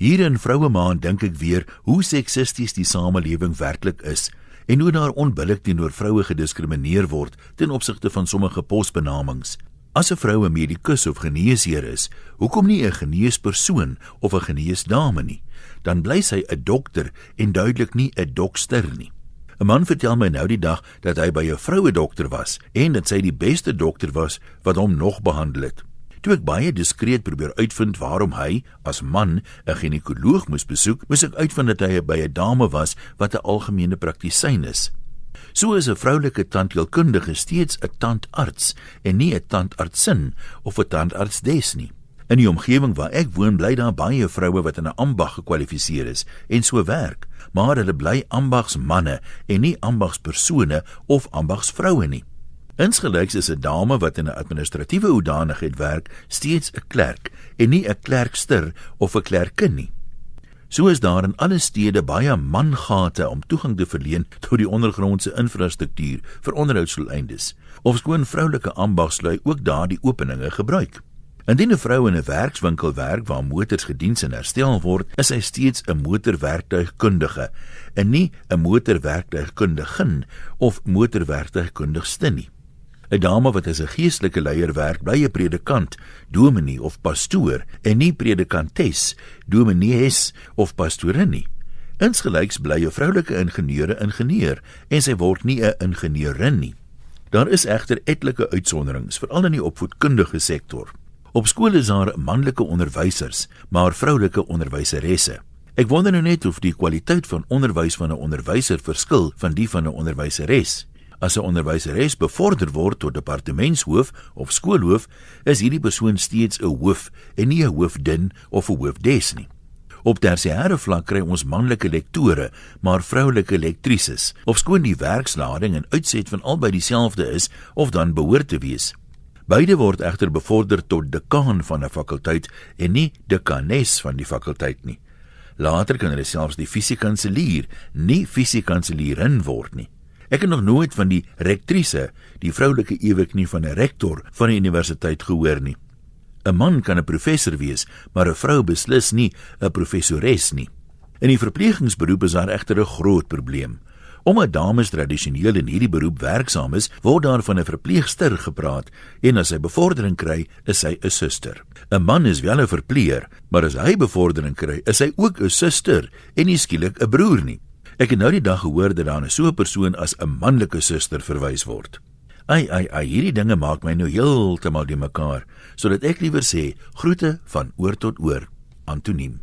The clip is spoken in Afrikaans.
Hier in Vroue Maand dink ek weer hoe seksisties die samelewing werklik is en hoe daar onbillik teenoor vroue gediskrimineer word ten opsigte van sommige posbenamings. As 'n vrou 'n medikus of geneesheer is, hoekom nie 'n geneespersoon of 'n geneesdame nie? Dan bly sy 'n dokter en duidelik nie 'n dokster nie. 'n Man vertel my nou die dag dat hy by 'n vroue dokter was en dat sy die beste dokter was wat hom nog behandel het. Toe ek baie diskreet probeer uitvind waarom hy as man 'n ginekoloog moes besoek, moes ek uitvind dat hy by 'n dame was wat 'n algemene praktisyn is. So is 'n vroulike tandheelkundige steeds 'n tandarts en nie 'n tandartsin of 'n tandartsdes nie. In die omgewing waar ek woon, bly daar baie vroue wat in 'n ambag gekwalifiseer is en so werk, maar hulle bly ambagsmanne en nie ambagspersone of ambagsvroue nie. Insgelyks is 'n dame wat in 'n administratiewe hoedanigheid werk, steeds 'n klerk en nie 'n klerkster of 'n klerkin nie. So is daar in alle stede baie mangate om toegang te verleen tot die ondergrondse infrastruktuur vir onderhoudsdoeleindes. Ofskoon vroulike ambagslui ook daardie openinge gebruik. Indien 'n vrou in 'n werkswinkel werk waar motors gediens en herstel word, is sy steeds 'n motorwerktuigkundige en nie 'n motorwerktuigkundigin of motorwerktuigkundigste nie. 'n Dame wat as 'n geestelike leier werk, bly 'n predikant, dominee of pastoor en nie predikantes, dominees of pastorin nie. Insgelyks bly 'n vroulike ingenieur 'n ingenieur en sy word nie 'n ingenieurin nie. Daar is egter etlike uitsonderings, veral in die opvoedkundige sektor. Op skole is daar manlike onderwysers, maar vroulike onderwyseresse. Ek wonder nou net of die kwaliteit van onderwys van 'n onderwyser verskil van die van 'n onderwyseres. As 'n onderwyseres bevorder word tot departementshoof of skoolhoof, is hierdie persoon steeds 'n hoof en nie 'n hoofdin of 'n hoofdes nie. Op tersiêre vlak kry ons manlike lektore, maar vroulike lektrises. Of skoon die werkslading en uitset van albei dieselfde is of dan behoort te wees. Beide word egter bevorder tot dekaan van 'n fakulteit en nie dekanes van die fakulteit nie. Later kan hulle selfs die fisiekanselier, nie fisiekanselierin word nie. Ek het nog nooit van die rektrise, die vroulike ewig nie van 'n rektor van 'n universiteit gehoor nie. 'n Man kan 'n professor wees, maar 'n vrou beslis nie 'n professores nie. In die verpleegingsberoep is daar egter 'n groot probleem. Omdat dames tradisioneel in hierdie beroep werksaam is, word daar van 'n verpleegster gepraat en as hy bevordering kry, is sy 'n suster. 'n Man is wel 'n verpleeër, maar as hy bevordering kry, is hy ook 'n suster en nie skielik 'n broer nie. Ek het nou die dag gehoor dat daar 'n so 'n persoon as 'n manlike suster verwys word. Ai ai ai, hierdie dinge maak my nou heeltemal die mekaar, sodat ek liewer sê groete van oor tot oor, Antoniem.